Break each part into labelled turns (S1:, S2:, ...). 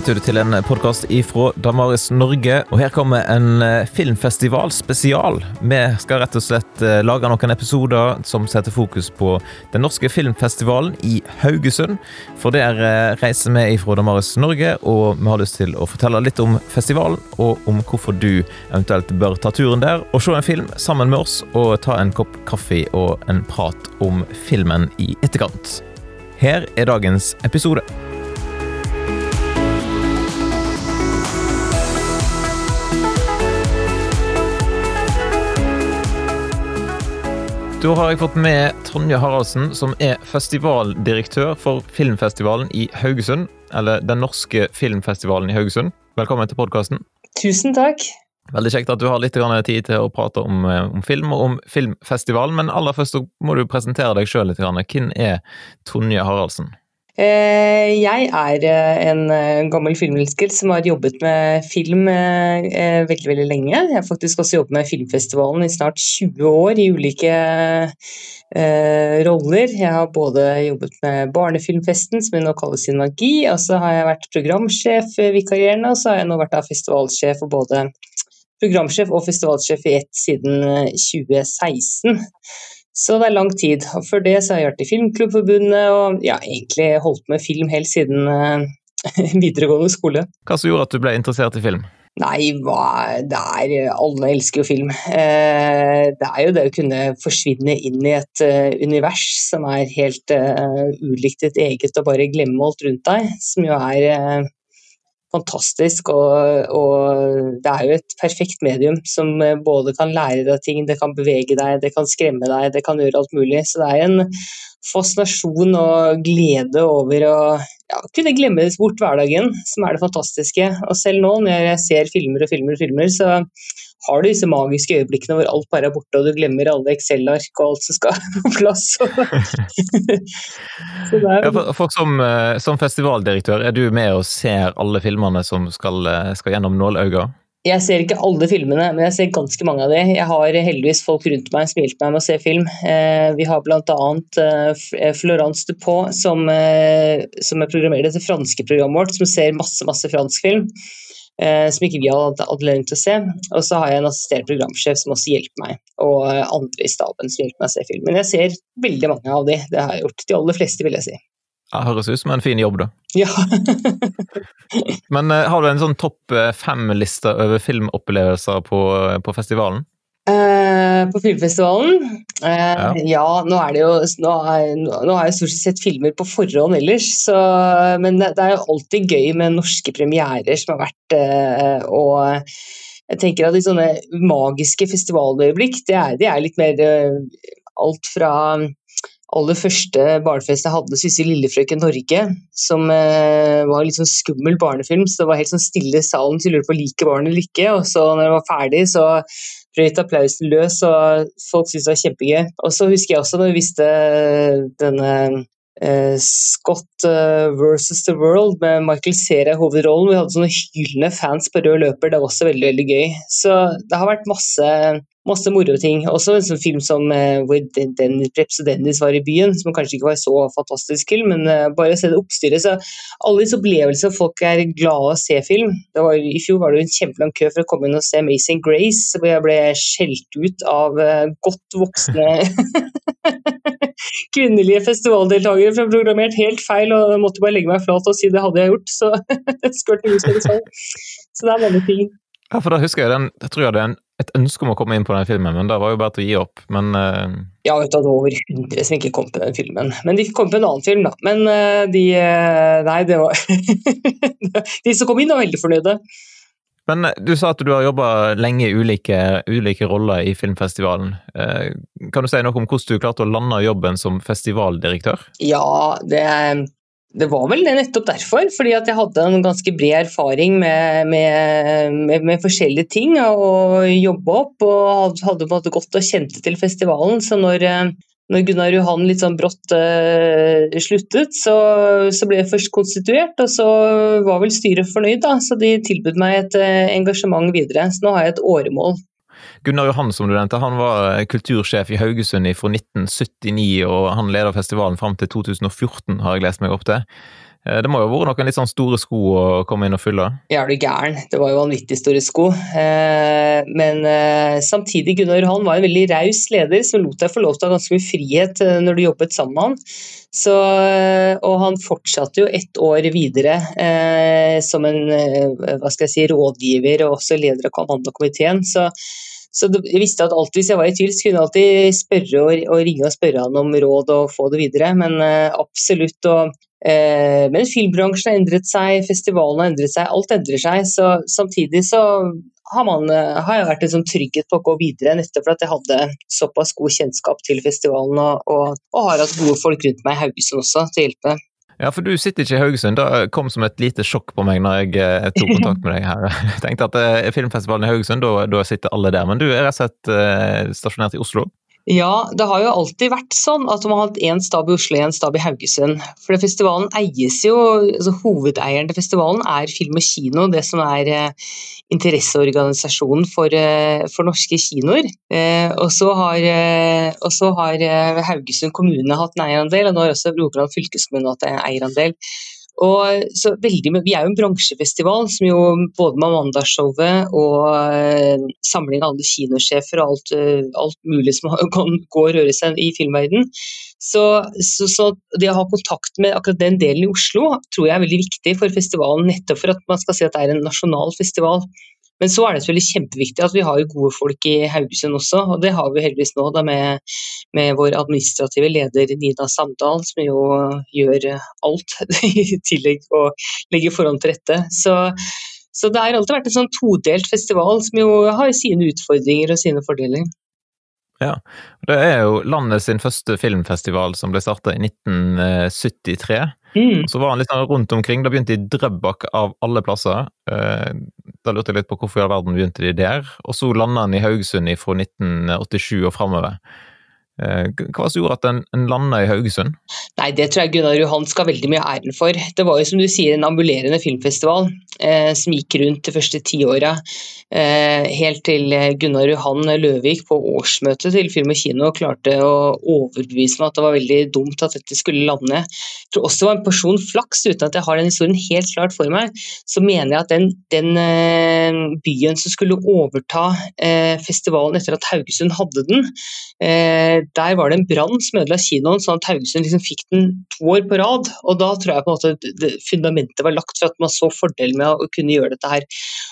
S1: lytter til en podkast ifra Damaris Norge. Og her kommer en eh, filmfestival spesial. Vi skal rett og slett eh, lage noen episoder som setter fokus på den norske filmfestivalen i Haugesund. For der eh, reiser vi ifra Damaris Norge, og vi har lyst til å fortelle litt om festivalen, og om hvorfor du eventuelt bør ta turen der og se en film sammen med oss, og ta en kopp kaffe og en prat om filmen i etterkant. Her er dagens episode. Da har jeg fått med Tonje Haraldsen, som er festivaldirektør for filmfestivalen i Haugesund. Eller Den norske filmfestivalen i Haugesund. Velkommen til podkasten.
S2: Tusen takk.
S1: Veldig kjekt at du har litt tid til å prate om, eh, om, film og om filmfestivalen. Men aller først må du presentere deg sjøl litt. Hvem er Tonje Haraldsen?
S2: Eh, jeg er eh, en eh, gammel filmelsker som har jobbet med film veldig veldig lenge. Jeg har faktisk også jobbet med Filmfestivalen i snart 20 år i ulike roller. Jeg har både jobbet med Barnefilmfesten, som nå kalles Synergi, og så har jeg vært programsjef vikarierende, og så har jeg nå vært festivalsjef og både programsjef og festivalsjef i ett siden 2016. Så det er lang tid. Og før det så har jeg vært i Filmklubbforbundet og ja, egentlig holdt med film helt siden uh, videregående skole.
S1: Hva som gjorde at du ble interessert i film?
S2: Nei, hva det er Alle elsker jo film. Eh, det er jo det å kunne forsvinne inn i et uh, univers som er helt ulikt ditt eget, og bare glemme alt rundt deg, som jo er fantastisk. Og, og, det er jo et perfekt medium som eh, både kan lære deg ting, det kan bevege deg, det kan skremme deg, det kan gjøre alt mulig. Så det er en fascinasjon og glede over å ja, kunne glemme bort hverdagen, som er det fantastiske. Og selv nå når jeg ser filmer og filmer og filmer, så har du disse magiske øyeblikkene hvor alt bare er borte, og du glemmer alle Excel-ark og alt som skal på plass.
S1: er... ja, for, for som, eh, som, festivaldirektør, er du med og ser alle filmene som skal, eh, skal gjennom nåløyet?
S2: Jeg ser ikke alle filmene, men jeg ser ganske mange av de. Jeg har heldigvis folk rundt meg som hjelper meg med å se film. Eh, vi har bl.a. Florence Dupont, som, som er programmerer dette franske programmet vårt, som ser masse, masse fransk film. Eh, som ikke vi hatt anledning til å se. Og så har jeg en assisterende programsjef som også hjelper meg, og andre i staben som hjelper meg å se film. Men jeg ser veldig mange av de, det har jeg gjort. De aller fleste, vil jeg si.
S1: Det høres ut som en fin jobb, da.
S2: Ja.
S1: Men uh, har du en sånn topp eh, fem-liste over filmopplevelser på, på festivalen?
S2: Uh, på filmfestivalen? Uh, ja. ja. nå er det jo Nå, er, nå har jeg stort sett filmer på forhånd ellers, så, men det, det, er jo alltid gøy med norske premierer som har vært uh, Og jeg tenker at de sånne magiske festivaløyeblikk, det er, det er litt mer alt fra aller første barnefest jeg hadde, Sissel Lillefrøken Norge, som eh, var litt sånn skummel barnefilm. så Det var helt sånn stille i salen, så jeg lurte på liker barnet eller ikke. Og så når det var ferdig, så brøt applausen løs, og folk syntes det var kjempegøy. Og så husker jeg også når vi visste denne eh, Scott uh, versus The World med Michael Cera i hovedrollen. Vi hadde sånne hyllende fans på rød løper, det var også veldig veldig gøy. Så det har vært masse masse moro ting. Også en sånn film som uh, hvor Preps og Dennis var i byen, som kanskje ikke var så fantastisk film, men uh, bare å se det oppstyret. Så alle disse opplevelsene, folk er glade å se film. Var, I fjor var det jo en kjempelang kø for å komme inn og se Amazing Grace, hvor jeg ble skjelt ut av uh, godt voksne kvinnelige festivaldeltakere for å ha programmert helt feil, og jeg måtte bare legge meg flat og si det hadde jeg gjort. Så, så det er mange ting.
S1: Ja, for da husker jeg den, jeg tror jeg hadde en et ønske om å komme inn på den filmen, men det var jo bare til å gi opp. Men uh...
S2: Ja, vet du, det var over 100 som ikke kom på den filmen. Men de kom på en annen film, da. Men uh, de uh, Nei, det var De som kom inn, var veldig fornøyde.
S1: Men du sa at du har jobba lenge i ulike, ulike, roller i filmfestivalen. Kan du si noe om hvordan du klarte å lande jobben som festivaldirektør?
S2: Ja, det det var vel nettopp derfor, fordi jeg hadde en ganske bred erfaring med, med, med, med forskjellige ting å jobbe opp, og hadde på en måte gått og kjente til festivalen. Så når, når Gunnar Johan litt sånn brått uh, sluttet, så, så, ble jeg først konstituert, og så var vel styret fornøyd, da, så de tilbød meg et uh, engasjement videre. Så nå har jeg et åremål
S1: Gunnar Johan som du nevnte, han var kultursjef i Haugesund fra 1979, og han leder festivalen fram til 2014, har jeg lest meg opp til. Det må jo ha vært noen litt sånn store sko å komme inn og fylle?
S2: Ja, du gæren. Det var jo vanvittig store sko. Men samtidig, Gunnar Johan var en veldig raus leder som lot deg få lov til å ha ganske mye frihet når du jobbet sammen med han. Så, og han fortsatte jo ett år videre eh, som en hva skal jeg si, rådgiver og også leder av kommandokomiteen. Så så jeg visste at alt hvis jeg var i tvil, så kunne jeg alltid spørre og, og, ringe og spørre han om råd og få det videre. Men uh, absolutt. Og, uh, men filmbransjen har endret seg, festivalen har endret seg, alt endrer seg. Så samtidig så har, man, uh, har jeg vært en sånn trygghet på å gå videre, nettopp fordi jeg hadde såpass god kjennskap til festivalen og, og, og har hatt gode folk rundt meg i Haugesund også til å hjelpe.
S1: Ja, for du sitter ikke i Haugesund. Det kom som et lite sjokk på meg når jeg eh, tok kontakt med deg her. Jeg tenkte at eh, filmfestivalen i Haugesund, da, da sitter alle der. Men du er rett og slett eh, stasjonert i Oslo?
S2: Ja, det har jo alltid vært sånn at man har hatt én stab i Oslo og én stab i Haugesund. For festivalen eies jo altså Hovedeieren til festivalen er Film og Kino, det som er eh, interesseorganisasjonen for, eh, for, norske kinoer. Eh, og så har, eh, har Haugesund kommune hatt en eierandel, og nå har også Rogaland fylkeskommune hatt en eierandel. Og så veldig, vi er jo en bransjefestival som jo både med Mandagsshowet og uh, samling av alle kinosjefer og alt, uh, alt, mulig som kan gå og røre seg i filmverdenen. Så, så, så, det å ha kontakt med akkurat den delen i Oslo tror jeg er veldig viktig for festivalen, nettopp for at man skal si at det er en nasjonal festival. Men så er det selvfølgelig kjempeviktig at vi har gode folk i Haugesund også, og det har vi heldigvis nå da med, med vår administrative leder Nina Samdal, som jo gjør alt i tillegg og legger forhånd til rette. Så, så det har alltid vært en sånn todelt festival som jo har sine utfordringer og sine fordeler.
S1: Ja, Det er jo landet sin første filmfestival som ble starta i 1973. Mm. Så var han litt sånn rundt omkring. Da begynte i Drøbak av alle plasser. Eh, da lurte jeg litt på hvorfor i all verden begynte de der. Og så landa han i Haugesund fra 1987 og framover. Eh, hva som gjorde at en, en landa i Haugesund?
S2: Nei, Det tror jeg Gunnar Johan skal veldig mye æren for. Det var jo som du sier en ambulerende filmfestival eh, som gikk rundt de første ti åra. Eh, helt til Gunnar Johan Løvik på årsmøtet til Film og Kino klarte å overbevise meg at det var veldig dumt at dette skulle lande. Jeg tror også det var en porsjon flaks, uten at jeg har den historien helt klart for meg. Så mener jeg at den, den eh, byen som skulle overta eh, festivalen etter at Haugesund hadde den, eh, der var det en brann som ødela kinoen, sånn at Haugesund liksom fikk den to år på rad. Og da tror jeg på en måte fundamentet var lagt for at man så fordelen med å kunne gjøre dette her.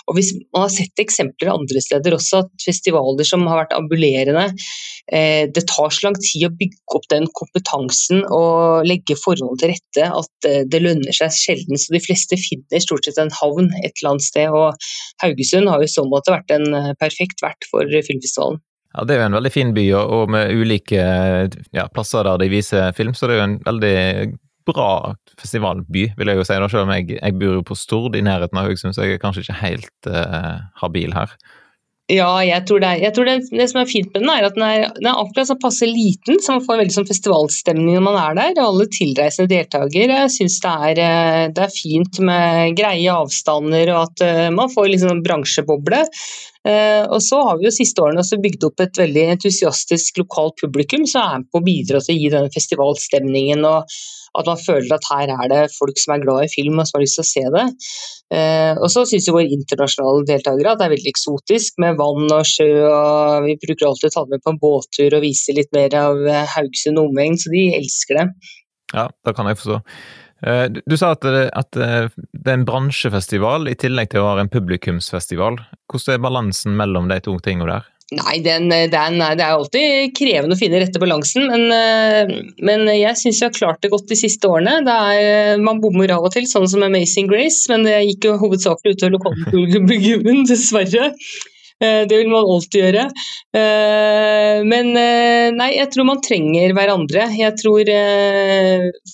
S2: Og hvis Man har sett eksempler andre steder også, at festivaler som har vært ambulerende, eh, det tar så lang tid å bygge opp den kompetansen og legge forholdene til rette at eh, det lønner seg sjelden. Så de fleste finner stort sett en havn et eller annet sted. Og Haugesund har jo i så måte vært en eh, perfekt vert for filmfestivalen.
S1: Ja, Det er jo en veldig fin by, og med ulike ja, plasser der de viser film, så det er jo en veldig bra festivalby, vil jeg jo si. Da, selv om jeg, jeg bor jo på Stord i nærheten av Haugesund, så jeg er kanskje ikke helt uh, habil her.
S2: Ja, jeg tror, det, er, jeg tror det, det, som er fint med den, er at den er, den er akkurat så passe liten, så man får veldig sånn festivalstemning når man er der. og Alle tilreisende deltakere syns det, eh, det, er fint med greie avstander, og at uh, man får liksom bransjeboble. Uh, og så har vi jo siste årene også bygd opp et veldig entusiastisk lokalt publikum som er med på å bidra til å gi denne festivalstemningen. og at man føler at her er det folk som er glad i film og som har lyst til å se det. Eh, og så syns jo våre internasjonale deltakere at det er veldig eksotisk med vann og sjø. og Vi bruker alltid å ta dem med på en båttur og vise litt mer av eh, Haugesund og omegn, så de elsker det.
S1: Ja, det kan jeg forstå. Eh, du sa at det, at det er en bransjefestival i tillegg til å være en publikumsfestival. Hvordan er balansen mellom de to tingene der?
S2: Nei, den, den, det er alltid krevende å finne rette balansen, men, eh, men jeg syns vi har klart det godt de siste årene. Er, man bommer av og til, sånn som Amazing Grace, men det gikk jo hovedsakelig utover lokalpublikummet, dessverre. Eh, det vil man alltid gjøre. Eh, men nei, jeg tror man trenger hverandre. Jeg tror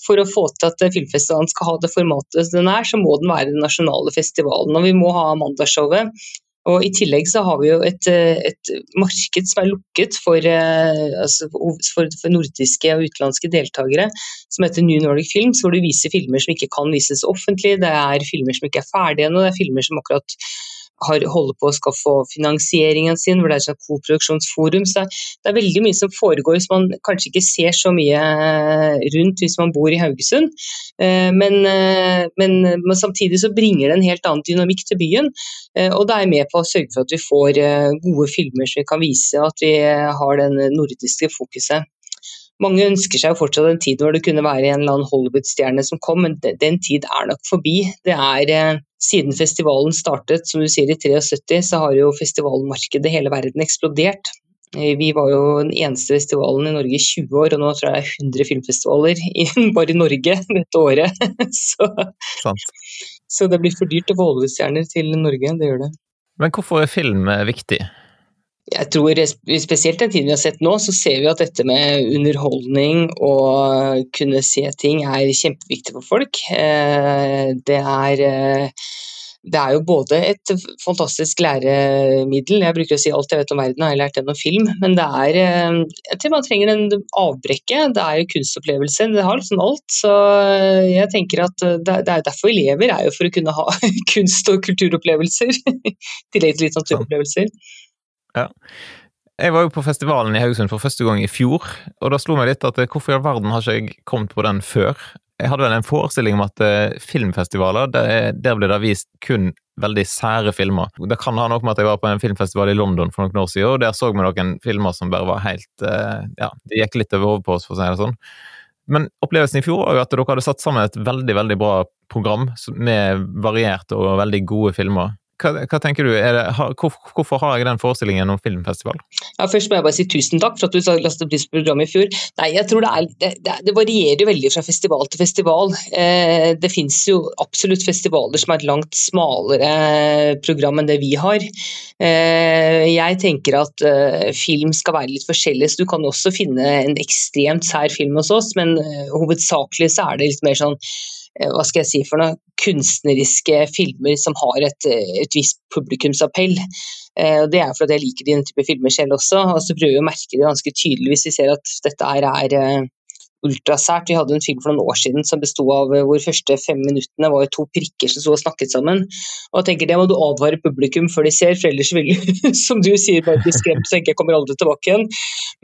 S2: For å få til at filmfestivalen skal ha det formatet den er, så må den være den nasjonale festivalen. Og vi må ha Mandagsshowet. Og I tillegg så har vi jo et, eh, et marked som er lukket for, eh, altså for, for, nordiske og utenlandske deltakere, som heter New Nordic Films, hvor du viser filmer som ikke kan vises offentlig. Det er filmer som ikke er ferdige ennå, det er filmer som akkurat har, holder på å skaffe finansieringen sin, hvor det er et koproduksjonsforum. Så det er veldig mye som foregår som man kanskje ikke ser så mye rundt hvis man bor i Haugesund. Men, men, men samtidig så bringer det en helt annen dynamikk til byen. Og det er med på å sørge for at vi får gode filmer som vi kan vise, at vi har den nordiske fokuset. Mange ønsker seg fortsatt en tid hvor det kunne være en eller annen Hollywood-stjerne som kom, men den tid er nok forbi. Det er eh, Siden festivalen startet, som du sier i 73, så har jo festivalmarkedet hele verden eksplodert. Eh, vi var jo den eneste festivalen i Norge i 20 år, og nå tror jeg det er 100 filmfestivaler bare i Norge dette året. Så, så det blir for dyrt å få Hollywood-stjerner til Norge, det gjør det.
S1: Men hvorfor er film viktig?
S2: Jeg tror Spesielt den tiden vi har sett nå, så ser vi at dette med underholdning og kunne se ting er kjempeviktig for folk. Eh, det er, eh, det er jo både et fantastisk læremiddel, jeg bruker å si alt jeg vet om verden har jeg lært gjennom film, men det er eh, jeg tror man trenger en avbrekke. Det er jo kunstopplevelse, det har liksom alt. Så jeg tenker at det er derfor vi lever, er jo for å kunne ha kunst- og kulturopplevelser. I tillegg til litt naturopplevelser.
S1: Ja. Jeg var jo på festivalen i Haugesund for første gang i fjor, og da slo meg litt at eh, hvorfor i all verden har ikke jeg kommet på den før? Jeg hadde vel en forestilling om at uh, filmfestivaler, der, der ble det vist kun veldig sære filmer. Det kan ha noe med at jeg var på en filmfestival i London for noen år siden, og der så vi noen filmer som bare var helt uh, Ja, det gikk litt over hodet på oss, for å si det sånn. Men opplevelsen i fjor var jo at dere hadde satt sammen et veldig, veldig bra program med varierte og veldig gode filmer. Hva, hva, tenker du, det, hvor, Hvorfor har jeg den forestillingen om filmfestival?
S2: Ja, først må jeg bare si tusen takk for at du lastet pris på programmet i fjor. Nei, jeg tror det, er, det, det varierer veldig fra festival til festival. Eh, det finnes jo absolutt festivaler som er et langt smalere program enn det vi har. Eh, jeg tenker at eh, film skal være litt forskjellig, så du kan også finne en ekstremt sær film hos oss, men eh, hovedsakelig så er det litt mer sånn hva skal jeg si for noe, kunstneriske filmer som har et, eh, et visst publikumsappell. Eh, det er fordi jeg liker denne type filmer selv også, og så prøver vi å merke det ganske tydelig hvis vi ser at dette her er ultrasært. Vi hadde en film for noen år siden som besto av eh, hvor første fem minuttene var to prikker som sto og snakket sammen. Og jeg tenker Det må du advare publikum før de ser, for ellers vil som du sier, bare bli skremt så jeg kommer aldri tilbake igjen.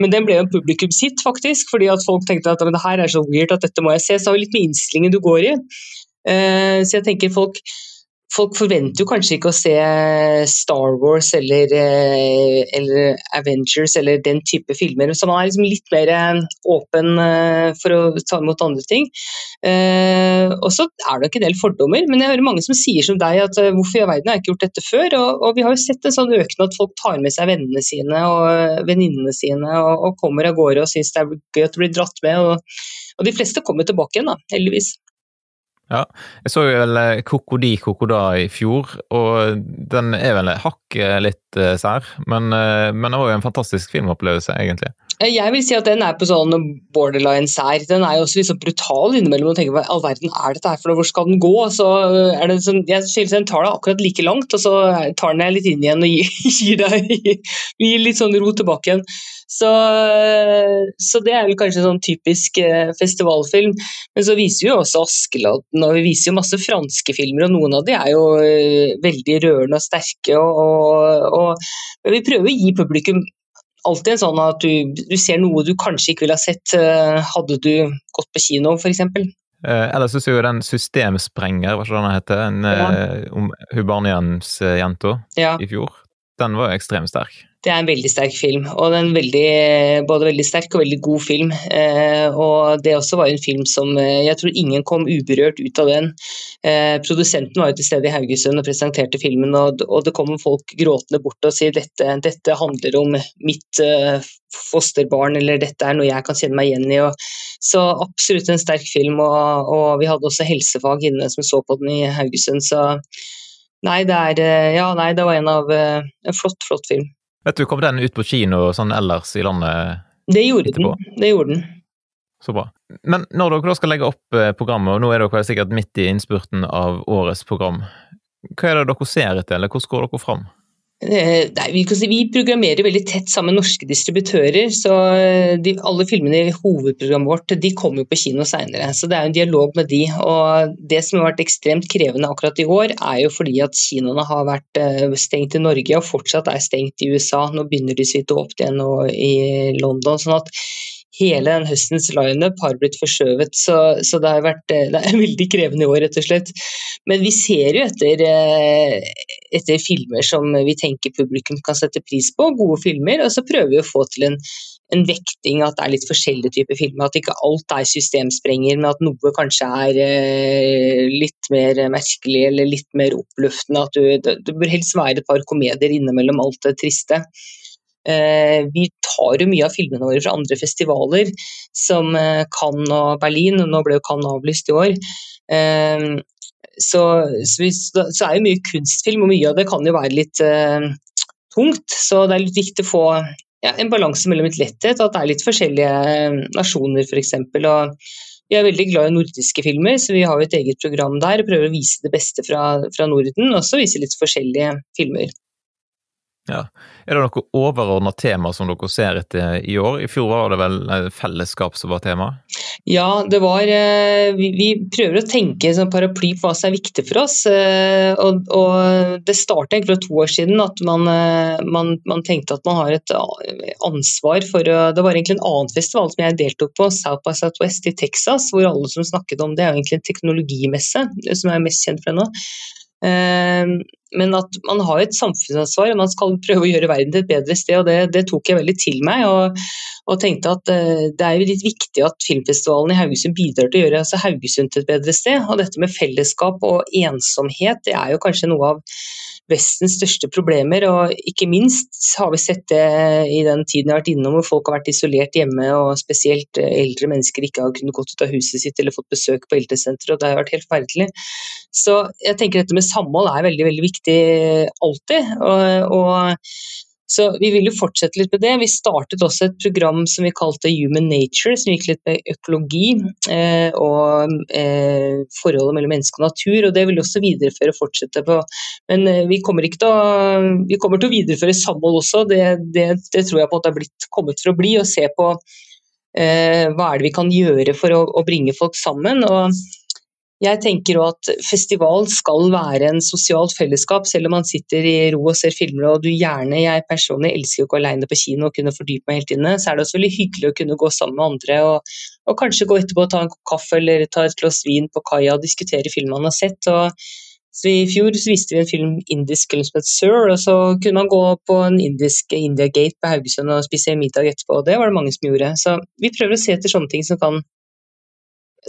S2: Men den ble jo en publikumshit, faktisk, fordi at folk tenkte at det her er så weird at dette må jeg se. Så det har litt med innstillingen du går i. Eh, så jeg tenker folk folk forventer jo kanskje ikke å se Star Wars eller, eh, eller, Avengers eller den type filmer, så man er liksom litt mer eh, åpen eh, for å ta imot andre ting. Og så er det nok en del fordommer, men jeg hører mange som sier som deg at hvorfor i all verden har jeg ikke gjort dette før? Og, og, vi har jo sett en sånn økende at folk tar med seg vennene sine og venninnene sine og, og, kommer av gårde og syns det er gøy at de blir dratt med. Og, og de fleste kommer tilbake igjen, da, heldigvis.
S1: Ja, jeg så jo vel Kokodi eh, Kokoda i fjor, og den er vel hakket litt uh, sær, men, uh, men det var jo en fantastisk filmopplevelse, egentlig.
S2: Jeg vil si at den er på sånn borderline sær. Den er jo også litt så brutal innimellom. og tenker hva all verden er dette her for Hvor skal den gå? Så er det sånn, jeg synes Den tar deg akkurat like langt, og så tar den deg litt inn igjen og gir, gir deg gir litt sånn ro tilbake igjen. Så, så, det er vel kanskje sånn typisk eh, festivalfilm. Men så viser vi jo også Askeladden, og vi viser jo masse franske filmer, og noen av de er jo eh, veldig rørende og sterke. Og, og, og, vi prøver å gi publikum alltid en sånn at du, du, ser noe du kanskje ikke ville ha sett eh, hadde du gått på kino, f.eks.
S1: Eh, ellers så er jo den Systemsprenger, hva den heter, en, ja. om Hubanians-jenta ja. i fjor, den var jo ekstremt sterk.
S2: Det er en veldig sterk film, og det er en veldig, både veldig sterk og veldig god film. Eh, og Det også var en film som eh, jeg tror ingen kom uberørt ut av den. Eh, produsenten var jo til stede i Haugesund og presenterte filmen, og, og det kom folk gråtende bort og sier dette, dette handler om mitt eh, fosterbarn, eller dette er noe jeg kan kjenne meg igjen i. Og, så absolutt en sterk film, og, og, vi hadde også helsefag inne som så på den i Haugesund. så Nei, det, er, eh, ja, nei, det var en av eh, en flott, flott film.
S1: Vet du, Kom den ut på kino og sånn ellers i landet?
S2: Det gjorde etterpå? den. Det gjorde den.
S1: Så bra. Men når dere da skal legge opp eh, programmet, og nå er dere sikkert midt i innspurten av årets program, hva er det dere ser etter, eller hvordan går dere fram?
S2: Eh, vi, vi, programmerer veldig tett sammen med norske distributører. så eh, de, Alle filmene i hovedprogrammet vårt de kommer jo på kino seinere. Det er en dialog med de. og Det som har vært ekstremt krevende akkurat i år, er jo fordi at kinoene har vært eh, stengt i Norge og fortsatt er stengt i USA. Nå begynner de så vidt å åpne igjen i London. sånn at hele den høstens lineup har blitt forskjøvet. Så, så det, har vært, eh, det er veldig krevende i år, rett og slett. Men vi ser jo etter, eh, etter, filmer som vi tenker publikum kan sette pris på, gode filmer, og så prøver vi å få til en, en vekting at det er litt forskjellige typer filmer. At ikke alt er systemsprenger, men at noe kanskje er eh, litt mer merkelig eller litt mer oppløftende. At du, det, det bør helst være et par komedier innimellom alt det triste. Eh, vi tar jo mye av filmene våre fra andre festivaler, som eh, Cannes og Berlin. Nå ble jo Cannes avlyst i år. Eh, så, så, er jo mye kunstfilm, og mye av det kan jo være litt tungt. Så det er litt viktig å få ja, en balanse mellom litt letthet og at det er litt forskjellige nasjoner f.eks. Vi er veldig glad i nordiske filmer, så vi har jo et eget program der. og Prøver å vise det beste fra, fra Norden, og så vise litt forskjellige filmer.
S1: Ja. Er det noe overordna tema som dere ser etter i år? I fjor var det vel eh, fellesskap som var tema?
S2: Ja, det var eh, Vi, prøver å tenke som paraply på hva som er viktig for oss. Eh, og, og Det startet egentlig for to år siden at man, man, man, tenkte at man har et ansvar for å Det var egentlig en annen festival som jeg deltok på, South by Southwest i Texas, hvor alle som snakket om det, er egentlig en teknologimesse som jeg er mest kjent for nå. Men at man har et samfunnsansvar og man skal prøve å gjøre verden til et bedre sted. og Det, det tok jeg veldig til meg. Og, og, tenkte at uh, det er jo litt viktig at filmfestivalen i Haugesund bidrar til å gjøre altså Haugesund til et bedre sted. Og dette med fellesskap og ensomhet, det er jo kanskje noe av Vestens største problemer. og Ikke minst har vi sett det i den tiden jeg har vært innom hvor folk har vært isolert hjemme, og spesielt eh, eldre mennesker ikke har kunnet gått ut av huset sitt eller fått besøk på eldresenteret. og Det har vært helt forferdelig. Så jeg tenker dette med samhold er veldig veldig viktig alltid. og, og så vi vil jo fortsette litt med det. Vi startet også et program som vi kalte Human Nature, som gikk litt med økologi eh, og eh, forholdet mellom menneske og natur. og Det vil vi også videreføre og fortsette på. Men eh, vi kommer, til å, vi kommer til å videreføre samhold også. Det, det, det, tror jeg på at det er blitt kommet for å bli. Og se på eh, hva er det vi kan gjøre for å, å bringe folk sammen. og jeg tenker at festival skal være en sosialt fellesskap, selv om man sitter i ro og ser filmer og du gjerne Jeg personlig elsker å gå alene på kino og kunne fordype meg helt inne, så er det også veldig hyggelig å kunne gå sammen med andre og, og kanskje gå etterpå og ta en kaffe eller ta et glass vin på kaia og diskutere film man har sett. og så I fjor så viste vi en film indisk film som het Sir, og så kunne man gå på en indisk India Gate på Haugesund og spise middag etterpå, og det var det mange som gjorde. Så vi prøver å se etter sånne ting som kan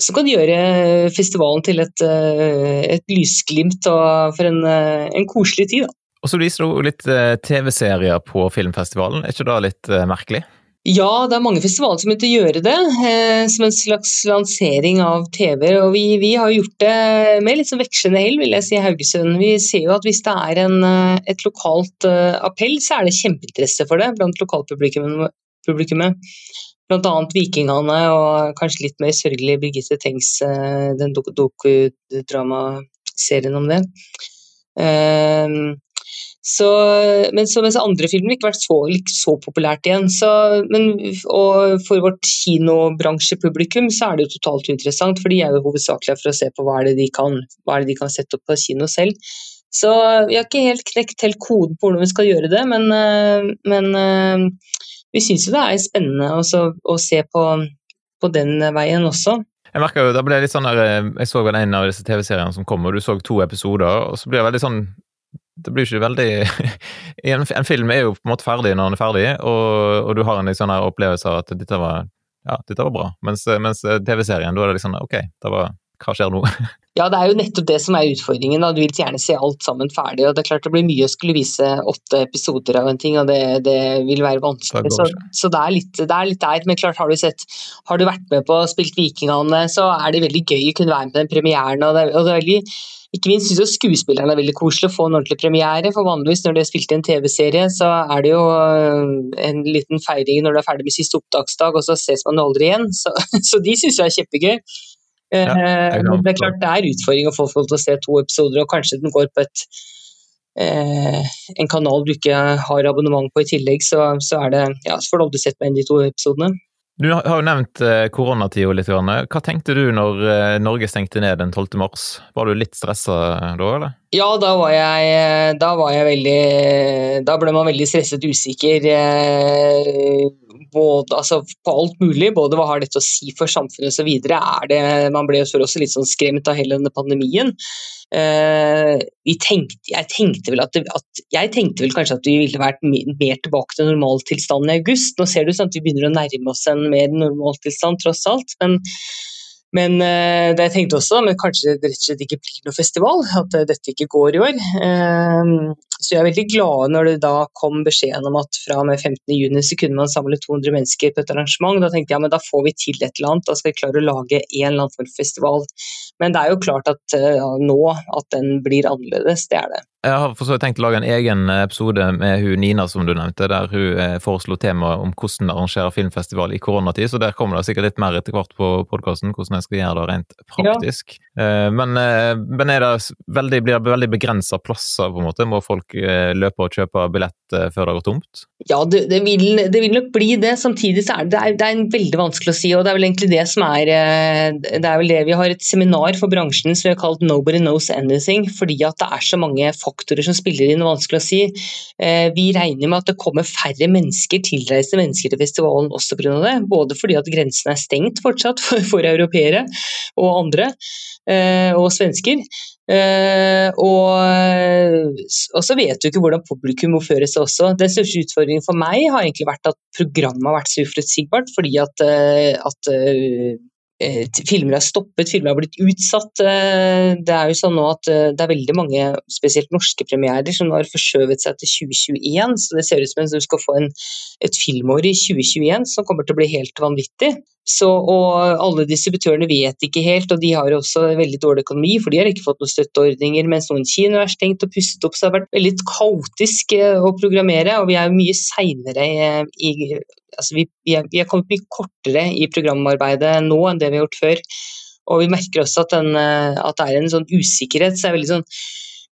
S2: som kan gjøre festivalen til et, eh, et lysglimt og for en, eh, en koselig tid. Da.
S1: Og så viser du litt eh, TV-serier på filmfestivalen, er ikke det litt merkelig?
S2: Ja, det er mange festivaler som begynte å gjøre det, eh, som en slags lansering av TV. Og vi, vi har gjort det med litt sånn vekslende hell, vil jeg si, i Haugesund. Vi ser jo at hvis det er en, et lokalt appell, så er det kjempeinteresse for det blant lokalpublikummet. Bl.a. Vikingene og kanskje litt mer sørgelig Birgitte Tengs, eh, den dokudramaserien om det. Um, så, men så, mens andre filmer ikke vært så, ikke så populært igjen. Så, men, og for vårt kinobransjepublikum så er det jo totalt uinteressant, for de er jo hovedsakelig for å se på hva er det de kan, hva er det de kan sette opp på kino selv. Så vi har ikke helt knekt helt koden på hvordan vi skal gjøre det, men, eh, men vi syns jo det er spennende også, å se på, på, den veien også.
S1: Jeg merker jo, da ble jeg litt sånn der, eh, jeg så vel en av disse TV-seriene som kom, og du så to episoder, og så blir det veldig sånn det blir ikke veldig en, film er jo på en måte ferdig når den er ferdig, og, og du har en sånn opplevelse av at dette var, ja, dette var bra. Mens, mens TV-serien, da er det liksom ok, det var, hva skjer nå?
S2: Ja, det er jo nettopp det som er utfordringen. Da. Du vil gjerne se alt sammen ferdig. og Det er klart det blir mye å skulle vise åtte episoder av en ting, og det, det vil være vanskelig. Så, så, det, er litt, det er litt der. Men klart, har du sett Har du vært med på og spilt Vikingene, så er det veldig gøy å kunne være med på den premieren. og det, og det er veldig ikke minst syns jeg skuespillerne er veldig koselig å få en ordentlig premiere. For vanligvis når de har spilt i en TV-serie, så er det jo øh, en liten feiring når du er ferdig med siste opptaksdag, og så ses man aldri igjen. Så, så de syns jeg er kjempegøy. Ja, eh, det, er er klart det er utfordring å få folk til å se to episoder, og kanskje den går på et en kanal du ikke har abonnement på i tillegg, så, så, det, ja, så får du aldri sett meg inn de to episodene.
S1: Du har jo nevnt eh, koronatida litt. Hva tenkte du når eh, Norge stengte ned den 12. mars? Var du litt stressa da, eller?
S2: Ja, da var jeg, eh, da var jeg veldig Da ble man veldig stresset, usikker. Både, altså, på alt mulig. Både hva har dette å si for samfunnet osv. Man ble også litt sånn skremt av hele denne pandemien. Tenkte, jeg, tenkte vel at, det, at, jeg tenkte vel kanskje at vi ville vært mer tilbake til normaltilstanden i august. Nå ser du sånn at vi begynner å nærme oss en mer normaltilstand, tross alt. Men men det jeg tenkte også, men kanskje det rett og slett ikke blir noe festival, at uh, dette ikke går i år. Uh, så jeg er veldig glad når det da kom beskjeden om at fra og med 15.6 så kunne man samle 200 mennesker på et arrangement. Da tenkte jeg ja, men da får vi til et eller annet, da skal vi klare å lage en eller annen form for festival. Men det er jo klart at nå at den blir annerledes, det er det.
S1: Jeg har for så tenkt å lage en egen episode med hun Nina som du nevnte, der hun eh, foreslo temaet om hvordan arrangere filmfestival i koronatid. Så der kommer det sikkert litt mer etter hvert på podkasten, hvordan jeg skal gjøre det rent praktisk. Ja. Eh, men, eh, men det veldig, blir det veldig begrensa plasser, på en måte? Må folk løpe og kjøpe billett før det går tomt?
S2: Ja, det, det, vil, det, vil, nok bli det. Samtidig så er det, det er, veldig vanskelig å si, og det er vel egentlig det som er Det er vel det vi har et seminar for bransjen som vi har kalt 'Nobody Knows Anything', fordi at det er så mange folk faktorer som spiller inn, vanskelig å si. Eh, vi regner med at det kommer færre mennesker, tilreisende mennesker til festivalen også pga. det. Både fordi at grensen er stengt fortsatt for, for europeere og andre, eh, og svensker. Uh, og, og, så vet du ikke hvordan publikum må føre seg også. Den største utfordringen for meg har egentlig vært at programmet har vært så uforutsigbart. Fordi at, at Eh, filmer er stoppet, filmer har blitt utsatt. Eh, det er jo sånn nå at eh, det er veldig mange, spesielt norske premierer, som har forskjøvet seg til 2021. Så det ser ut som om du skal få en, et filmår i 2021 som kommer til å bli helt vanvittig. Så, og alle distributørene vet ikke helt, og de har også veldig dårlig økonomi, for de har ikke fått noen støtteordninger, mens noen kinoer er stengt og pusset opp. Så det har vært veldig kaotisk å programmere, og vi er mye seinere i altså vi, vi, er, vi, er, kommet mye kortere i programarbeidet nå enn det vi har gjort før. Og vi merker også at, den, eh, at det er en sånn usikkerhet. så det er veldig sånn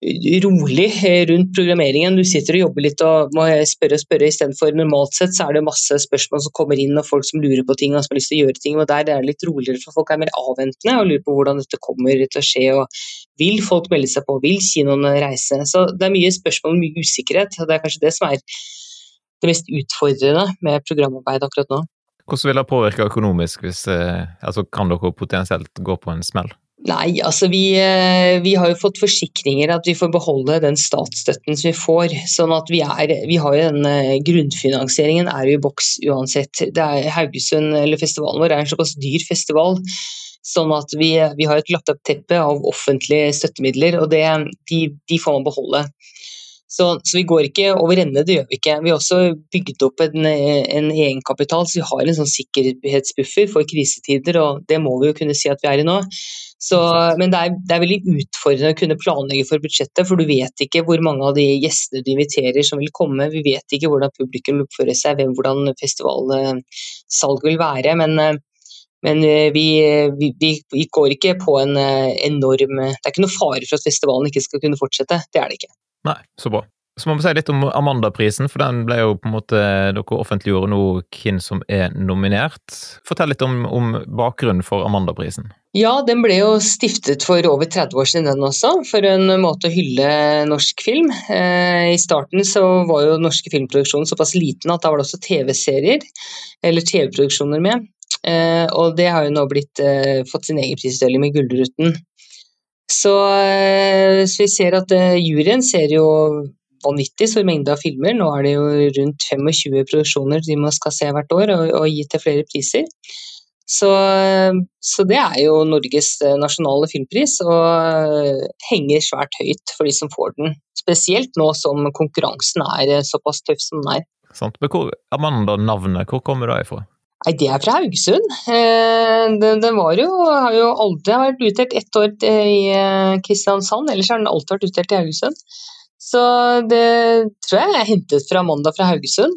S2: rolig eh, rundt programmeringen. Du sitter og jobber litt og må spørre og spørre istedenfor normalt sett så er det masse spørsmål som kommer inn og folk som lurer på ting og som har lyst til å gjøre ting. og Der er det litt roligere for folk er mer avventende og lurer på hvordan dette kommer til å skje. og Vil folk melde seg på, vil kinoene reise? Så Det er mye spørsmål og mye usikkerhet. og Det er kanskje det som er det mest utfordrende med programarbeid akkurat nå.
S1: Hvordan vil det påvirke økonomisk, hvis, eh, altså kan dere potensielt gå på en smell?
S2: Nei, altså vi, eh, vi, har jo fått forsikringer at vi får beholde den statsstøtten som vi får. sånn at vi, er, vi har jo den eh, Grunnfinansieringen er jo i boks uansett. Det er Haugesund, eller Festivalen vår er en såpass dyr festival. Sånn at vi, vi har et lagt opp teppe av offentlige støttemidler, og det, de, de får man beholde. Så, så, vi går ikke over ende, det gjør vi ikke. Vi har også bygget opp en, en egenkapital, så vi har en sånn sikkerhetsbuffer for krisetider, og det må vi jo kunne si at vi er i nå. Så, men det er, det er, veldig utfordrende å kunne planlegge for budsjettet, for du vet ikke hvor mange av de gjestene du inviterer som vil komme. Vi vet ikke hvordan publikum oppfører seg, hvem, hvordan festivalsalget vil være. Men, men vi, vi, vi, går ikke på en enorm Det er ikke noe fare for at festivalen ikke skal kunne fortsette, det er det ikke.
S1: Nei, så bra. Så må vi si litt om Amandaprisen, for den ble jo på en måte Dere offentliggjorde nå hvem som er nominert. Fortell litt om, om bakgrunnen for Amandaprisen.
S2: Ja, den ble jo stiftet for over 30 år siden, den også, for en måte å hylle norsk film. Eh, I starten så var jo norske filmproduksjonen såpass liten at da var det også TV-serier, eller TV-produksjoner med. Eh, og det har jo nå blitt, eh, fått sin egen prisutdeling med Gullruten. Så, eh, så, vi ser at uh, juryen ser jo vanvittig stor mengde av filmer. Nå er det jo rundt 25 produksjoner de må skal se hvert år, og, og gi til flere priser. Så, så, det er jo Norges eh, nasjonale filmpris, og henger svært høyt for de som får den. Spesielt nå som konkurransen er såpass tøff som den er.
S1: Sant. Men hvor, Amanda-navnet, hvor kommer det ifra?
S2: Nei, Det er fra Haugesund. Eh, den, den jo, har jo aldri vært utdelt ett år i eh, Kristiansand, ellers har den alltid vært utdelt i Haugesund. Så det tror jeg er hentet fra Amanda fra Haugesund,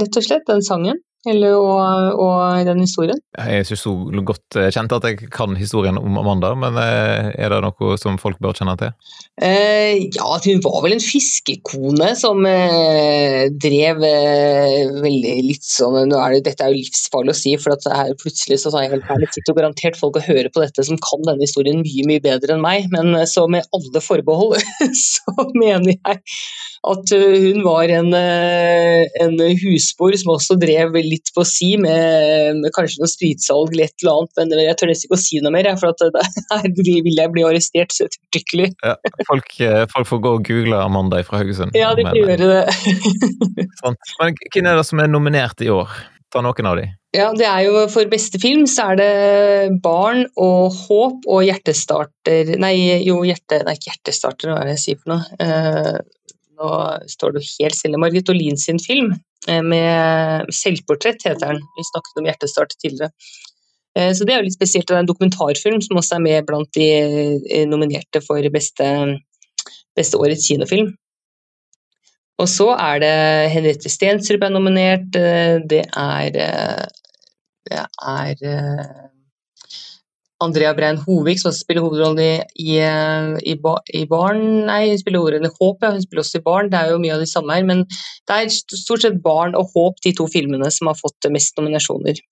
S2: rett og slett, den sangen. Eller, og, og den historien?
S1: Jeg er ikke så godt eh, kjent at jeg kan historien om Amanda, men eh, er det noe som folk bør kjenne til?
S2: Eh, ja, hun var vel en fiskekone som eh, drev eh, veldig litt sånn nå er det, Dette er jo livsfarlig å si, for at her plutselig så tar jeg helt ærlig sitter garantert folk og hører på dette som kan denne historien mye mye bedre enn meg, men eh, så med alle forbehold så mener jeg at hun var en, en husbor som også drev litt på si med, med kanskje noe spritsalg eller et eller annet, men jeg tør nesten ikke å si noe mer, for at her vil jeg bli arrestert så ettertrykkelig.
S1: Ja, folk, eh, folk, får gå og google Amanda fra Haugesund.
S2: Ja, de kan gjøre det.
S1: sånn. Men hvem er det som er nominert i år? Ta noen av de.
S2: Ja, det er jo For beste film så er det Barn og Håp og Hjertestarter Nei, jo, hjerte, nei, ikke Hjertestarter, hva er det jeg sier for noe? Nå står det helt stille. Margit Olin sin film Eh, med selvportrett, heter den. Vi snakket om Hjertestart tidligere. Eh, så det er jo litt spesielt. Det er en dokumentarfilm som også er med blant de eh, nominerte for beste, beste årets kinofilm. Og så er det Henriette Stensrup er nominert. Det er Det er Andrea Brein Hovig, som spiller hovedrollen i, i, i, i, Barn Nei, hun spiller hovedrollen Håp, ja. Hun spiller også i Barn. Det er jo mye av de samme her. Men det er stort sett Barn og Håp, de to filmene som har fått mest nominasjoner.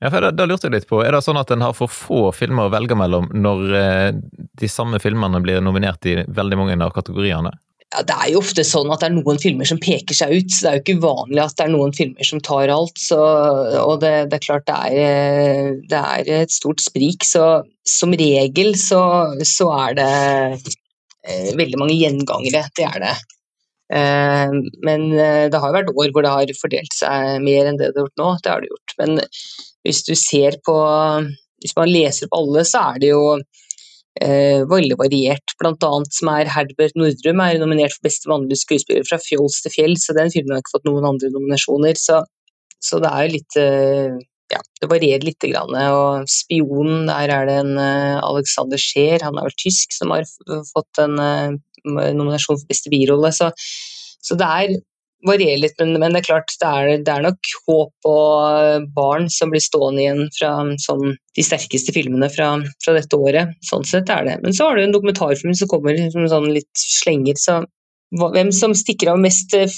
S1: Ja, for Da lurte jeg litt på, Er det sånn at en har for få filmer å velge mellom når eh, de samme filmene blir nominert i veldig mange av kategoriene?
S2: Ja, det er jo ofte sånn at det er noen filmer som peker seg ut. så Det er jo ikke uvanlig at det er noen filmer som tar alt. Så, og det, det, er klart det er, det er, et stort sprik. Så som regel så, så er det eh, veldig mange gjengangere. Det er det. Eh, men eh, det har jo vært år hvor det har fordelt seg mer enn det det har gjort nå. Det har det gjort. Men hvis du ser på Hvis man leser på alle, så er det jo eh, veldig variert. Blant annet som er Herbert Nordrum er nominert for beste mannlige skuespiller fra Fjols til fjell, så den filmen har ikke fått noen andre nominasjoner. Så, så det er jo litt eh, ja, det varierer litt. Grann. Og 'Spionen', der er det en uh, Alexander Scheer, han er vel tysk, som har fått en uh, nominasjon for beste birolle. Så, så, det er varierer litt, men, men, det er klart det er, det er, nok håp og barn som blir stående igjen fra sånn, de sterkeste filmene fra, fra, dette året. Sånn sett er det. Men så har du en dokumentarfilm som kommer som sånn litt slenger. så hvem som stikker av mest eh,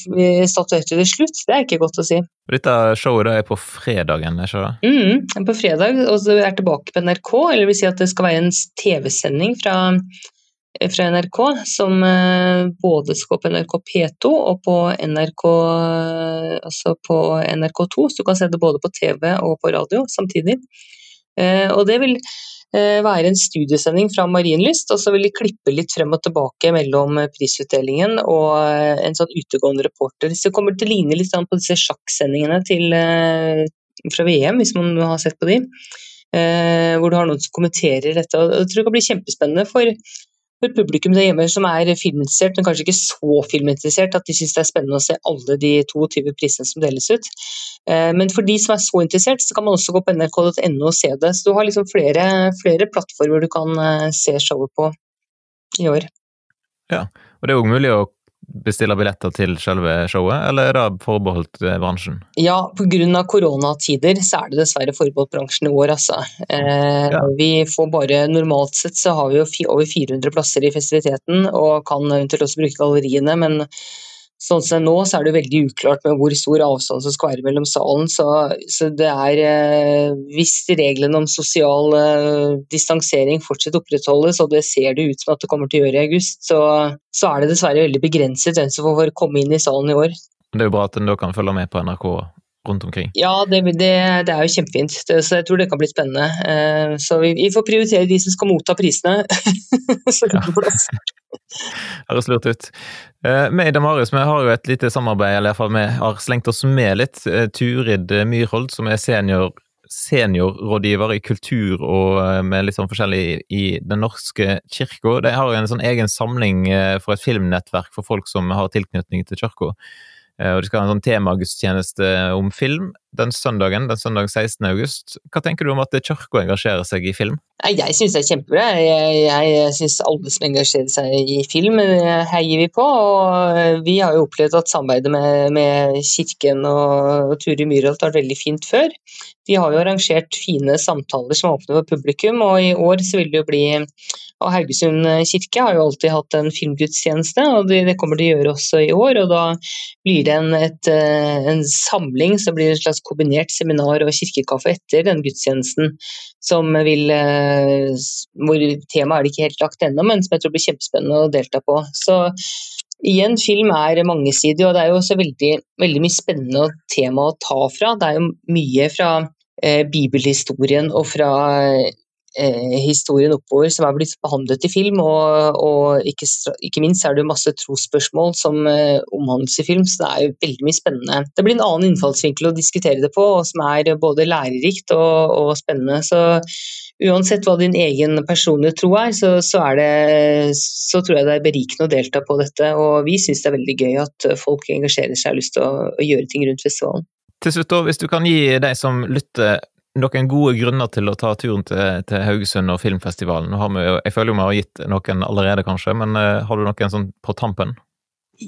S2: statuetter til slutt, det er ikke godt å si.
S1: Dette showet er på fredagen, ikke det?
S2: Mm, på fredag, og så er tilbake på NRK. Eller vil si at det skal være en TV-sending fra fra NRK, som eh, både skal på NRK P2 og på NRK, altså på NRK2, så du kan se det både på TV og på radio samtidig. Eh, og det vil eh, være en studiesending fra Marienlyst, og så vil de klippe litt frem og tilbake mellom prisutdelingen og en sånn utegående reporter. Så det kommer til å ligne litt på disse sjakksendingene til, fra VM, hvis man har sett på de. Hvor du har noen som kommenterer dette. og Jeg tror det kan bli kjempespennende for for publikum der hjemme som er filminteressert, men kanskje ikke så filminteressert at de syns det er spennende å se alle de 22 prisene som deles ut. Eh, men for de som er så interessert, så kan man også gå på nrk.no og se det. Så du har liksom flere, flere plattformer du kan eh, se showet på i år.
S1: Ja, og det er òg mulig å bestille billetter til selve showet, eller er det forbeholdt eh, bransjen?
S2: Ja, pga. koronatider så er det dessverre forbeholdt bransjen i år, altså. Eh, ja. Vi får bare Normalt sett så har vi jo over 400 plasser i festiviteten, og kan eventuelt også bruke galleriene, men Sånn som nå, så er det veldig uklart med hvor stor avstand som skal være mellom salen. Så, så det er eh, Hvis reglene om sosial eh, distansering fortsatt opprettholdes, og det ser det ut som at det kommer til å gjøre i august, så, så er det dessverre veldig begrenset hvem som får komme inn i salen i år.
S1: Det er jo bra at en da kan følge med på NRK rundt omkring?
S2: Ja, det, det, det er jo kjempefint. Så jeg tror det kan bli spennende. Eh, så vi, vi, får prioritere de som skal motta prisene. så det
S1: blir plass. Høres lurt ut. Eh, vi i Damaris vi har jo et lite samarbeid, eller iallfall vi har slengt oss med litt. Eh, Turid Myrhold, som er senior seniorrådgiver i kultur og med litt sånn forskjellig i Den norske kirka. De har jo en sånn egen samling for et filmnettverk for folk som har tilknytning til kirka. Eh, og de skal ha en sånn temagudstjeneste om film. den søndagen, den søndag 16. august. Hva tenker du om at Kirka engasjerer seg i film?
S2: Jeg syns det er kjempebra. Jeg, jeg, syns alle som engasjerer seg i film, heier vi på. Og vi har jo opplevd at samarbeidet med, med Kirken og Turi Myhrholt har vært veldig fint før. De har jo arrangert fine samtaler som åpner for publikum, og i år så vil det jo bli og Haugesund kirke har jo alltid hatt en filmgudstjeneste, og det, kommer de å gjøre også i år. og Da blir det en, et, eh, en samling, så blir det en slags kombinert seminar og kirkekaffe etter den gudstjenesten. Som vil, eh, hvor Temaet er det ikke helt lagt ennå, men som jeg tror blir kjempespennende å delta på. Så igjen, film er mangesidig, og det er jo også veldig, veldig mye spennende tema å ta fra. Det er jo mye fra eh, bibelhistorien og fra eh, historien oppover som er blitt behandlet i film, og, og ikke, ikke, minst er det masse trosspørsmål som eh, omhandles i film, så det er jo veldig mye spennende. Det blir en annen innfallsvinkel å diskutere det på, og som er både lærerikt og, og spennende. Så uansett hva din egen personlige tro er, så, så, er det, så, tror jeg det er berikende å delta på dette. Og vi syns det er veldig gøy at folk engasjerer seg og har lyst til å, å gjøre ting rundt festivalen.
S1: Til slutt, hvis du kan gi deg som lytter noen gode grunner til å ta turen til, til Haugesund og filmfestivalen? Vi jeg føler jo vi har gitt noen allerede, kanskje, men uh, har du noen sånn på tampen?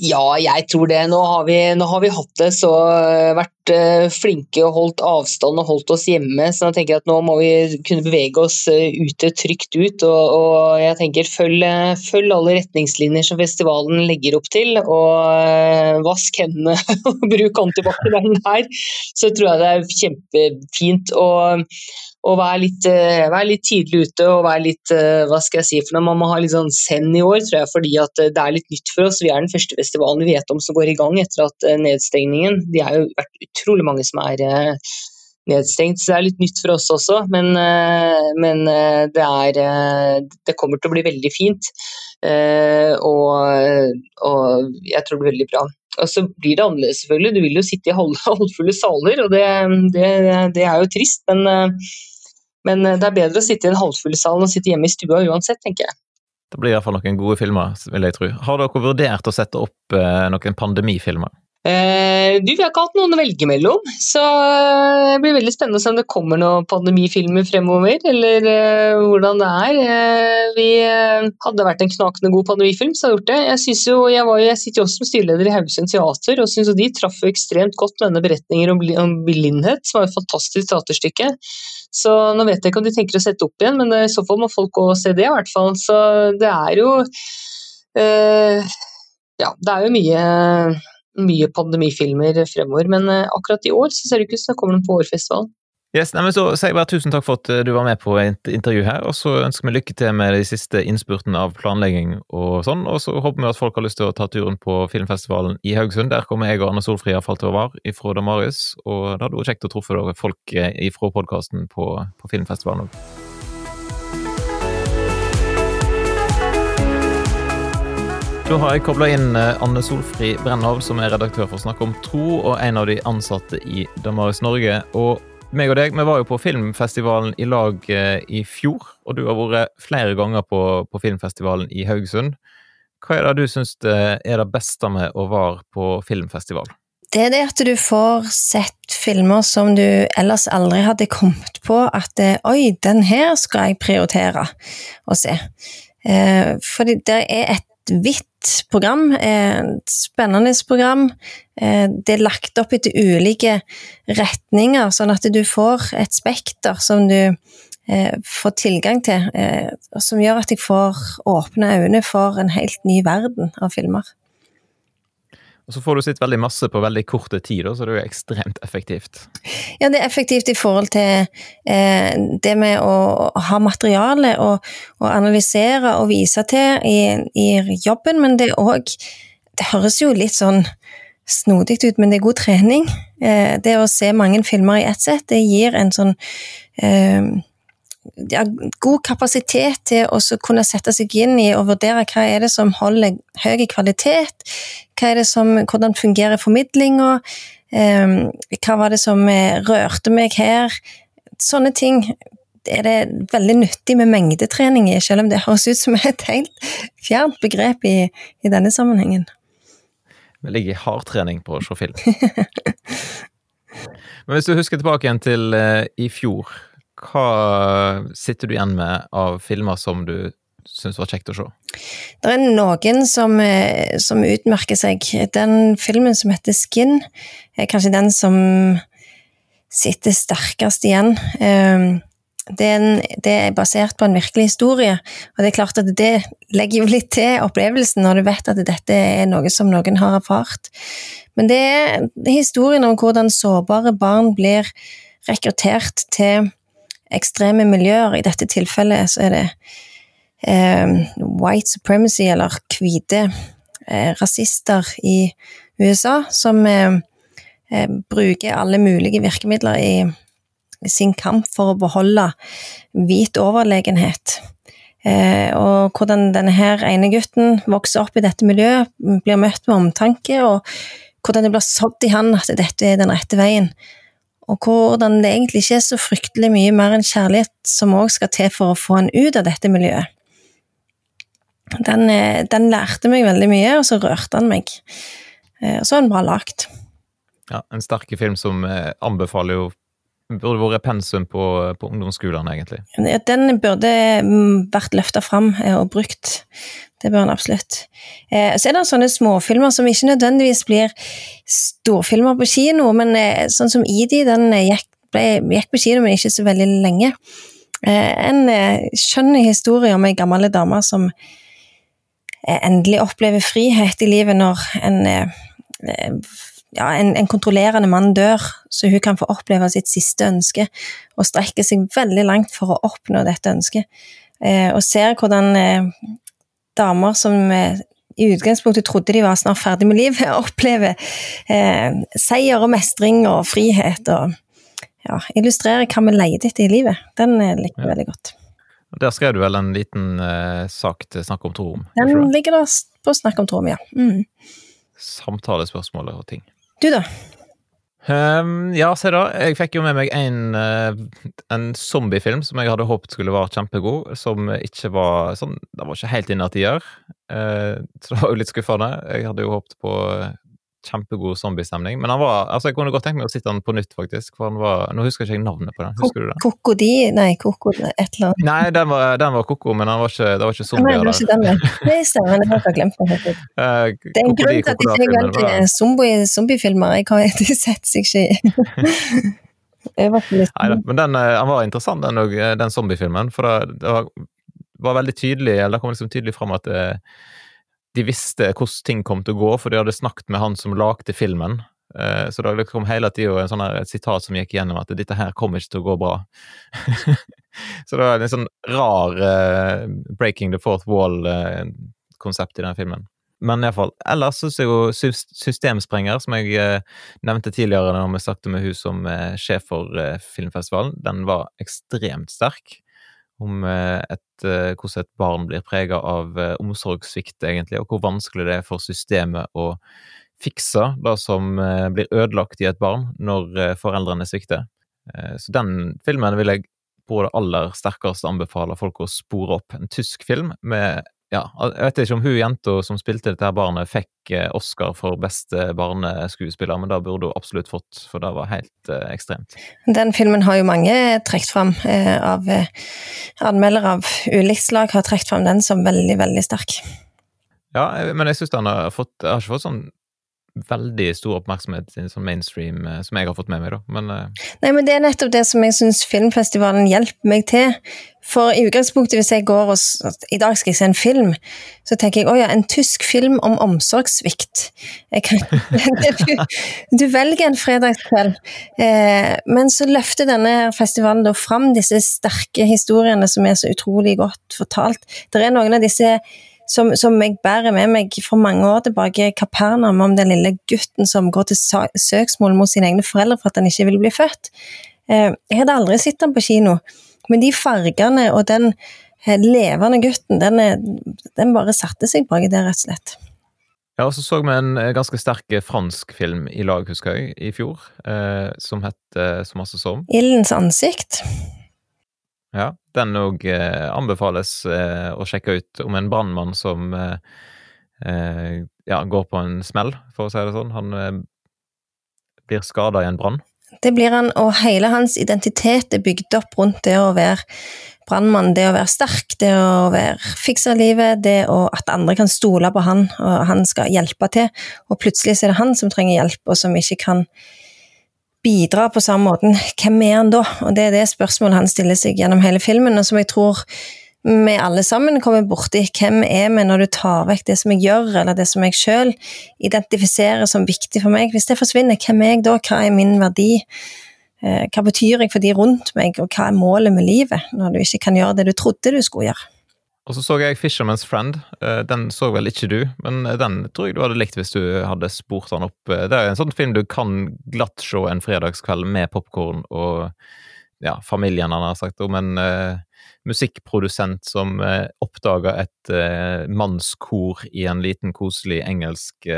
S2: Ja, jeg tror det. Nå har vi, nå har vi hatt det så eh, vært uh, flinke og holdt avstand og holdt oss hjemme. Så jeg tenker at nå må vi kunne bevege oss uh, ute, trygt ut. Og, og jeg tenker følg, følg, alle retningslinjer som festivalen legger opp til. Og vask hendene og bruk antibac der den er. Så tror jeg det er kjempefint. Og og være litt, uh, være litt, tidlig ute og være litt uh, hva skal jeg si for noe, Man må ha litt sånn send i år, tror jeg, fordi uh, det er litt nytt for oss. Vi er den første festivalen vi vet om som går i gang etter at nedstengningen Det har jo vært utrolig mange som er nedstengt, så det er litt nytt for oss også. Men, men det, er, det kommer til å bli veldig fint. Og, og jeg tror det blir veldig bra. Og så blir det annerledes, selvfølgelig. Du vil jo sitte i halvfulle saler, og det, det, det er jo trist. Men men eh, det er bedre å sitte i en halvfull sal enn å sitte hjemme i stua uansett, tenker jeg.
S1: Det blir iallfall noen gode filmer, vil jeg tro. Har dere vurdert å sette opp eh, noen pandemifilmer?
S2: Eh, du, Vi har ikke hatt noen å velge mellom, så eh, det blir veldig spennende å se om det kommer noen pandemifilmer fremover, eller eh, hvordan det er. Eh, vi hadde vært en knakende god pandemifilm, så hadde gjort det. Jeg, jo, jeg, var, jeg sitter jo også som styreleder i Haugesund Teater, og syns de traff ekstremt godt med denne beretningen om, om blindhet, som var et fantastisk teaterstykke. Så nå vet jeg ikke om de tenker å sette opp igjen, men i så fall må folk gå se det, i hvert fall. Så det er jo eh, Ja, det er jo mye mye pandemifilmer fremover. Men eh, akkurat i år så ser det ikke ut som det kommer noen på Årfestivalen.
S1: Yes, nei, men så sier jeg bare Tusen takk for at eh, du var med på intervju her, og så ønsker vi lykke til med de siste innspurtene av planlegging og sånn. Og så håper vi at folk har lyst til å ta turen på filmfestivalen i Haugesund. Der kommer jeg og Anne Solfrid iallfall til å være ifra Damaris, og det hadde vært kjekt å treffe folk eh, ifra podkasten på, på filmfestivalen òg. Da har jeg kobla inn eh, Anne Solfri Brennhov, som er redaktør for Snakk om tro, og en av de ansatte i Damaris Norge. Og meg og deg, vi var jo på filmfestivalen i lag eh, i fjor, og du har vært flere ganger på, på filmfestivalen i Haugesund. Hva er det du syns er det beste med å være på filmfestival?
S3: Det er det at du får sett filmer som du ellers aldri hadde kommet på at eh, oi, den her skal jeg prioritere å se. Eh, fordi det er et vidt program, et spennende program. Eh, det er lagt opp etter ulike retninger, sånn at du får et spekter som du eh, får tilgang til, eh, som gjør at jeg får åpne øynene for en helt ny verden av filmer.
S1: Og så får du sett veldig masse på veldig korte tid, så det er jo ekstremt effektivt.
S3: Ja, det er effektivt i forhold til eh, det med å ha materiale og, analysere og vise til i, i jobben, men det òg Det høres jo litt sånn snodig ut, men det er god trening. Eh, det å se mange filmer i ett sett, det gir en sånn eh, ja, god kapasitet til å kunne sette seg inn i og vurdere hva er det som holder høy kvalitet, hva er det som, hvordan fungerer formidlinga, um, hva var det som eh, rørte meg her. Sånne ting er det veldig nyttig med mengdetrening i, selv om det høres ut som et helt fjernt begrep i, i denne sammenhengen.
S1: Vi ligger hardtrening på å se film. Men hvis du husker tilbake igjen til uh, i fjor, hva sitter du igjen med av filmer som du syns var kjekt å se?
S3: Det er noen som, eh, som, utmerker seg. Den filmen som heter Skin, er kanskje den som sitter sterkest igjen. Um, det er, en, det er, basert på en virkelig historie, og det er klart at det legger jo litt til opplevelsen når du vet at dette er noe som noen har erfart. Men det er historien om hvordan sårbare barn blir rekruttert til ekstreme miljøer. I dette tilfellet så er det eh, white supremacy, eller hvite eh, rasister i USA, som eh, eh bruker alle mulige virkemidler i sin kamp for å beholde hvit overlegenhet. Eh, og hvordan denne her ene gutten vokser opp i dette miljøet, blir møtt med omtanke, og hvordan det blir sådd i han at dette er den rette veien. Og hvordan det egentlig ikke er så fryktelig mye mer enn kjærlighet som òg skal til for å få han ut av dette miljøet. Den, eh, den lærte meg veldig mye, og så rørte han meg. Eh, og så er den bra lagt.
S1: Ja, en sterk film som eh, anbefaler jo burde vært pensum på, på ungdomsskolene, egentlig.
S3: Den burde mm, vært løfta fram eh, og brukt. Det bør den absolutt. Eh, så er det sånne småfilmer som ikke nødvendigvis blir storfilmer på kino, men eh, sånn som Idi, den gikk, ble, gikk på kino, men ikke så veldig lenge. En skjønn historie om ei gammel dame som endelig opplever frihet i livet når en ja, en, en, kontrollerende mann dør, så hun kan få oppleve sitt siste ønske, og strekke seg veldig langt for å oppnå dette ønsket. Eh, og ser hvordan eh, damer som eh, i utgangspunktet trodde de var snart ferdig med livet, opplever eh, seier og mestring og frihet, og ja, illustrerer hva vi leter etter i livet. Den eh, liker vi ja. veldig godt.
S1: Der skrev du vel en liten eh, sak til Snakk om Torom?
S3: Den ligger der på Snakk om Torom, ja. Mm.
S1: Samtalespørsmål og ting.
S3: Du, da?
S1: Um, ja, se da. Jeg fikk jo med meg en, uh, en zombiefilm som jeg hadde håpet skulle være kjempegod, som ikke var sånn Det var ikke helt inne de gjør, uh, så det var jo litt skuffende. Jeg hadde jo håpet på kjempegod zombiestemning. Men han var, altså jeg kunne godt tenkt meg å sitte den på nytt, faktisk. For han var, Nå husker jeg ikke navnet på den. Husker du det?
S3: Kokodi? Nei, Koko et eller annet.
S1: Nei, den var, den var koko, men var ikke, det var ikke zombier
S3: der. Nei, det var ikke den, nei. stemmer, jeg har glemt den helt ut. Uh, det er en grunn til at jeg ikke valgt zombie, zombiefilmer. Jeg har ikke sett seg ikke i
S1: Nei men den, den, var interessant, den, eh, den zombiefilmen. For det, det var, var, veldig tydelig, eller det kom liksom tydelig fram at det, de visste hvordan ting kom til å gå, for de hadde snakket med han som lagde filmen. Eh, så det kom hele tida en sånn et sitat som gikk gjennom at 'dette her kommer ikke til å gå bra'. så det var en sånn rar uh, breaking the fourth wall-konsept uh, i den filmen. Men iallfall. Ellers syns jeg jo Systemsprenger, som jeg uh, nevnte tidligere når vi snakket med hun som sjef for filmfestivalen, den var ekstremt sterk om eh, et, eh, hvordan et barn blir prega av eh, omsorgssvikt, egentlig, og hvor vanskelig det er for systemet å fikse det som blir ødelagt i et barn når foreldrene svikter. Så den filmen vil jeg på det aller sterkeste anbefale folk å spore opp. En tysk film med ja, jeg vet ikke om hun jenta som spilte dette her barnet, fikk eh, Oscar for beste barneskuespiller, men det burde hun absolutt fått, for det var helt eh, ekstremt.
S3: Den filmen har jo mange trukket fram. Eh, av eh, Anmeldere av ulikt slag har trukket fram den som veldig, veldig sterk.
S1: Ja, men jeg syns den har fått Jeg har ikke fått sånn veldig stor oppmerksomhet i sånn mainstream, eh, som jeg har fått med meg, da. Men, uh...
S3: Nei, men det er nettopp det som jeg syns filmfestivalen hjelper meg til. For i utgangspunktet, hvis jeg går og i dag skal jeg se en film, så tenker jeg å ja, en tysk film om omsorgssvikt. Du, du, velger en fredagskveld, eh, men så løfter denne festivalen da fram disse sterke historiene som er så utrolig godt fortalt. Det er noen av disse som, som, jeg bærer med meg fra mange år tilbake, Kapernaum, om den lille gutten som går til søksmål mot sine egne foreldre for at han ikke vil bli født. Eh, jeg hadde aldri sett han på kino, men de fargene og den eh, levende gutten, den, den bare satte seg baki der, rett og slett.
S1: Ja, og så så vi en eh, ganske sterk fransk film i lag, husker jeg, i fjor, eh, som het så masse som
S3: Ildens ansikt.
S1: Ja, den òg eh, anbefales eh, å sjekke ut om en brannmann som eh, ja, går på en smell, for å si det sånn. Han blir skada i en brann.
S3: Det blir han, og hele hans identitet er bygd opp rundt det å være brannmann, det å være sterk, det å være fikse livet, det å, at andre kan stole på han, og han skal hjelpe til. Og plutselig er det han som trenger hjelp, og som ikke kan bidra på samme måten. Hvem er han da? Og det er det spørsmålet han stiller seg gjennom hele filmen, og som jeg tror vi alle sammen kommer borti. Hvem er vi når du tar vekk det som jeg gjør, eller det som jeg sjøl identifiserer som viktig for meg? Hvis det forsvinner, hvem er jeg da? Hva er min verdi? Eh, hva betyr jeg for de rundt meg, og hva er målet med livet, når du ikke kan gjøre det du trodde du skulle gjøre?
S1: Og så så jeg Fisherman's Friend. Eh, den så vel ikke du, men den tror jeg du hadde likt hvis du hadde spurt den opp. Eh, det er en sånn film du kan glatt se en fredagskveld med popkorn og ja, familien, han har sagt, om en uh, musikkprodusent som uh, oppdaga et uh, mannskor i en liten, koselig engelsk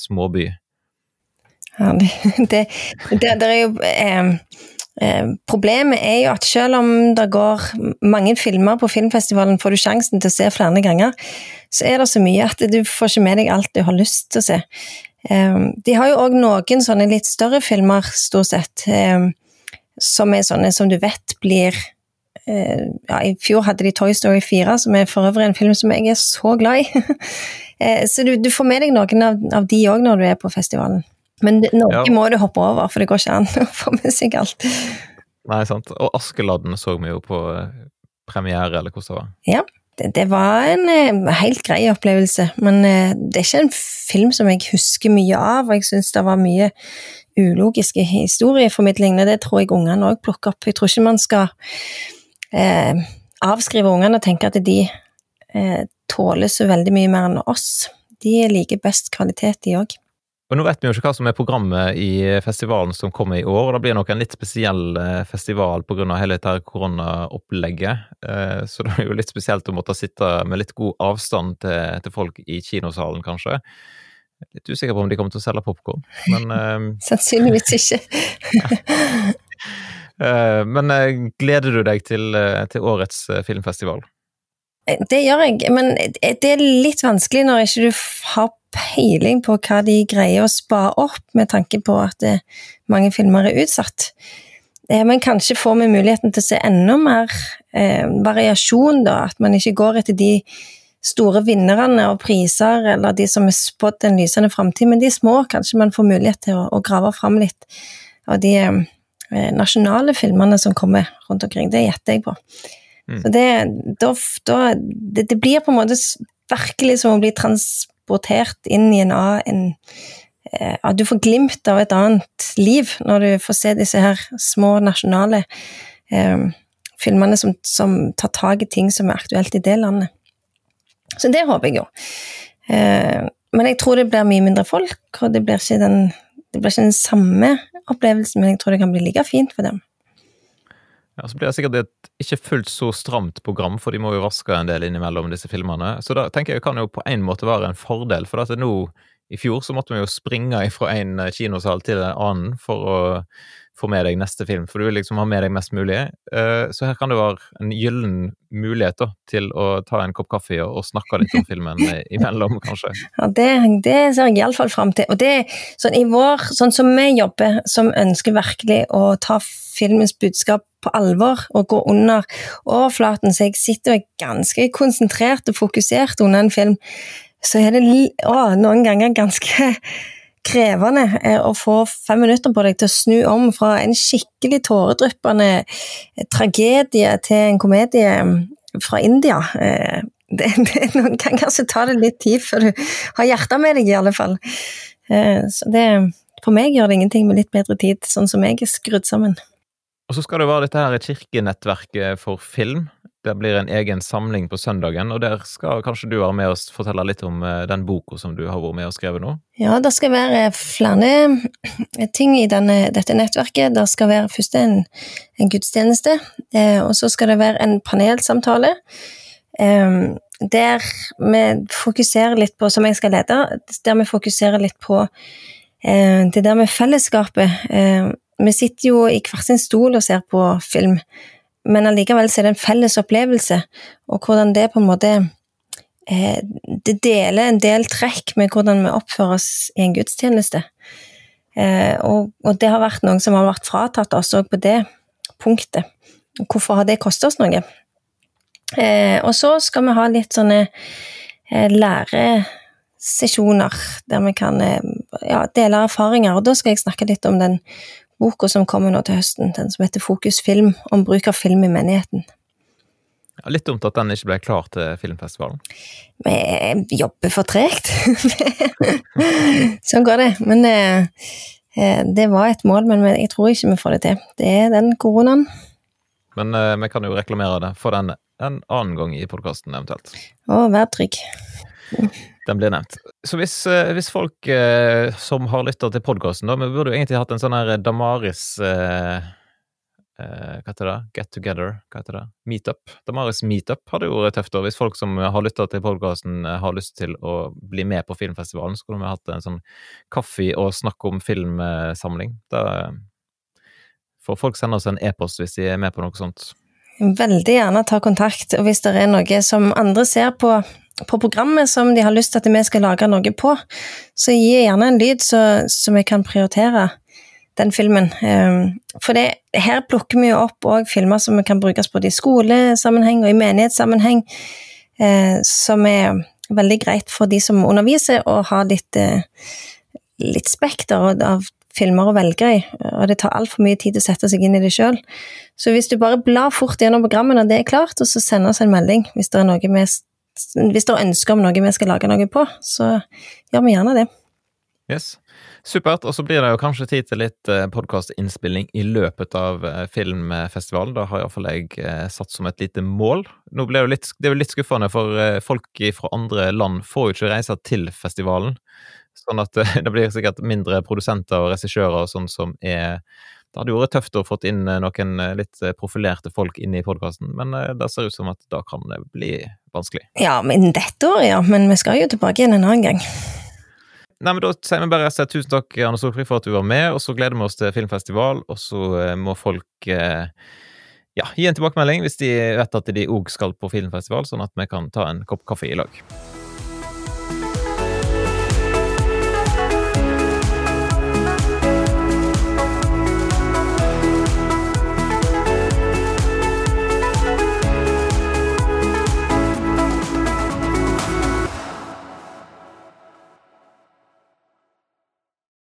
S1: småby.
S3: Ja, det, det, det, det er jo Problemet er jo at selv om det går mange filmer på filmfestivalen, får du sjansen til å se flere ganger, så er det så mye at du får ikke med deg alt du har lyst til å se. De har jo òg noen sånne litt større filmer, stort sett som er sånne som du vet blir eh, ja, I fjor hadde de Toy Story 4, som er for øvrig en film som jeg er så glad i. eh, så du, du, får med deg noen av, av de òg når du er på festivalen. Men noe ja. må du hoppe over, for det går ikke an å få med seg alt.
S1: Nei, sant. Og Askeladden så vi jo på eh, premiere, eller hvordan det var.
S3: Ja, det, det var en eh, helt grei opplevelse, men eh, det er ikke en film som jeg husker mye av, og jeg syns det var mye ulogiske historieformidlinger. Det tror jeg ungene òg plukker opp. Jeg tror ikke man skal eh, avskrive ungene og tenke at de eh, tåler så veldig mye mer enn oss. De liker best kvalitet, de òg.
S1: Og Nå vet vi jo ikke hva som er programmet i festivalen som kommer i år. og Det blir nok en litt spesiell eh, festival pga. hele dette koronaopplegget. Eh, så det er jo litt spesielt å måtte sitte med litt god avstand til, til folk i kinosalen, kanskje. Litt usikker på om de kommer til å selge popkorn, men uh,
S3: Sannsynligvis ikke.
S1: men gleder du deg til, til årets filmfestival?
S3: Det gjør jeg, men det er litt vanskelig når ikke du har peiling på hva de greier å spare opp, med tanke på at mange filmer er utsatt. Men kanskje får vi muligheten til å se enda mer variasjon, da. At man ikke går etter de store vinnerne og priser, eller de som er spådd en lysende framtid, men de små kanskje man får mulighet til å, å grave fram litt av de eh, nasjonale filmene som kommer rundt omkring. Det gjetter jeg på. Mm. Så det, da, da, det, det, blir på en måte virkelig som å bli transportert inn i en annen eh, At du får glimt av et annet liv når du får se disse her små nasjonale eh, filmene som, som tar tak i ting som er aktuelt i det landet. Så det håper jeg jo. Eh, men jeg tror det blir mye mindre folk, og det blir den, det blir ikke den samme opplevelsen, men jeg tror det kan bli like fint for dem.
S1: Ja, Så blir det sikkert et ikke fullt så stramt program, for de må jo vaske en del innimellom disse filmene. Så da tenker jeg kan jo på en måte være en fordel, for at nå i fjor så måtte vi jo springe fra en kinosal til en annen for å få med deg neste film, for du vil liksom ha med deg mest mulig. Eh, så her kan det være en gyllen mulighet da, til å ta en kopp kaffe og, snakke litt om filmen imellom, kanskje.
S3: Ja, det, det ser jeg iallfall fram til. Og det sånn i vår, sånn som vi jobber, som ønsker virkelig å ta filmens budskap på alvor og gå under overflaten, så jeg sitter og er ganske konsentrert og fokusert under en film, så er det å, noen ganger ganske krevende eh, å få fem minutter på deg til å snu om fra en skikkelig tåredryppende eh, tragedie til en komedie mm, fra India. Eh, det, det, noen kan kanskje ta det litt tid før du har hjertet med deg, i alle fall. Så det, for meg gjør det ingenting med litt bedre tid, sånn som jeg er skrudd sammen.
S1: Og så skal det være dette her kirkenettverket for film. Det blir en egen samling på søndagen, og der skal kanskje du være med og fortelle litt om eh, den boka som du har vært med og skrevet nå?
S3: Ja, det skal være flere ting i denne, dette nettverket. Det skal være først en, en gudstjeneste, eh, og så skal det være en panelsamtale. Eh, der vi fokuserer litt på, som jeg skal lede, der vi fokuserer litt på det der med fellesskapet. Vi sitter jo i hver sin stol og ser på film men allikevel er det en felles opplevelse, og hvordan det på en måte eh, Det deler en del trekk med hvordan vi oppfører oss i en gudstjeneste. Eh, og, og, det har vært noen som har vært fratatt oss òg på det punktet. Hvorfor har det kostet oss noe? Eh, og så skal vi ha litt sånne eh, læresesjoner der vi kan eh, ja, dele erfaringer. Og da skal jeg snakke litt om den boka som kommer nå til høsten, den som heter Fokus film, om bruk av film i menigheten.
S1: Ja, litt dumt at den ikke ble klar til filmfestivalen.
S3: Vi jobber for tregt. sånn går det. Men eh, eh, det var et mål, men jeg tror ikke vi får det til. Det er den koronaen.
S1: Men eh, vi kan jo reklamere det for den en annen gang i podkasten, eventuelt.
S3: Å, vær trygg.
S1: Den blir nevnt. Så hvis, eh, hvis folk eh, som har lytta til podkasten, Vi burde jo egentlig hatt en sånn her Damaris eh, eh, hva heter det, Get Together, hva heter det, Meetup. Damaris Meetup hadde jo vært tøft. da, Hvis folk som har lytta til podkasten eh, har lyst til å bli med på filmfestivalen, så kunne vi hatt en sånn kaffe og snakk om filmsamling. Da eh, får folk sende oss en e-post hvis de er med på noe sånt.
S3: Veldig gjerne ta kontakt, og hvis det er noe som andre ser på, på programmet som de har lyst til at vi skal lage noe på, så gi gjerne en lyd så, så vi kan prioritere den filmen. Ehm, for det, her plukker vi jo opp òg filmer som kan brukes både i skolesammenheng og i menighetssammenheng, eh, som er veldig greit for de som underviser, å ha litt, eh, litt spekter av filmer å velge i, og det tar altfor mye tid å sette seg inn i det sjøl. Så hvis du bare blar fort gjennom programmet når det er klart, og så sender oss en melding hvis det er noe vi hvis det er ønske om noe vi skal lage noe på, så gjør vi gjerne det.
S1: Yes. Supert. Og så blir det jo kanskje tid til litt eh, podkastinnspilling i løpet av eh, filmfestivalen. Da har iallfall jeg eh, satt som et lite mål. Nå ble det, litt, det er jo litt skuffende, for folk fra andre land får jo ikke reise til festivalen. Sånn at det blir sikkert mindre produsenter og regissører og sånn som er det hadde jo vært tøft å fått inn noen litt profilerte folk inn i podkasten, men det ser ut som at da kan det bli vanskelig.
S3: Ja, men dette året, ja. Men vi skal jo tilbake igjen en annen gang.
S1: Nei, men Da sier vi bare tusen takk Anne Solfrid, for at du var med, og så gleder vi oss til filmfestival. Og så eh, må folk eh, ja, gi en tilbakemelding hvis de vet at de òg skal på filmfestival, sånn at vi kan ta en kopp kaffe i lag.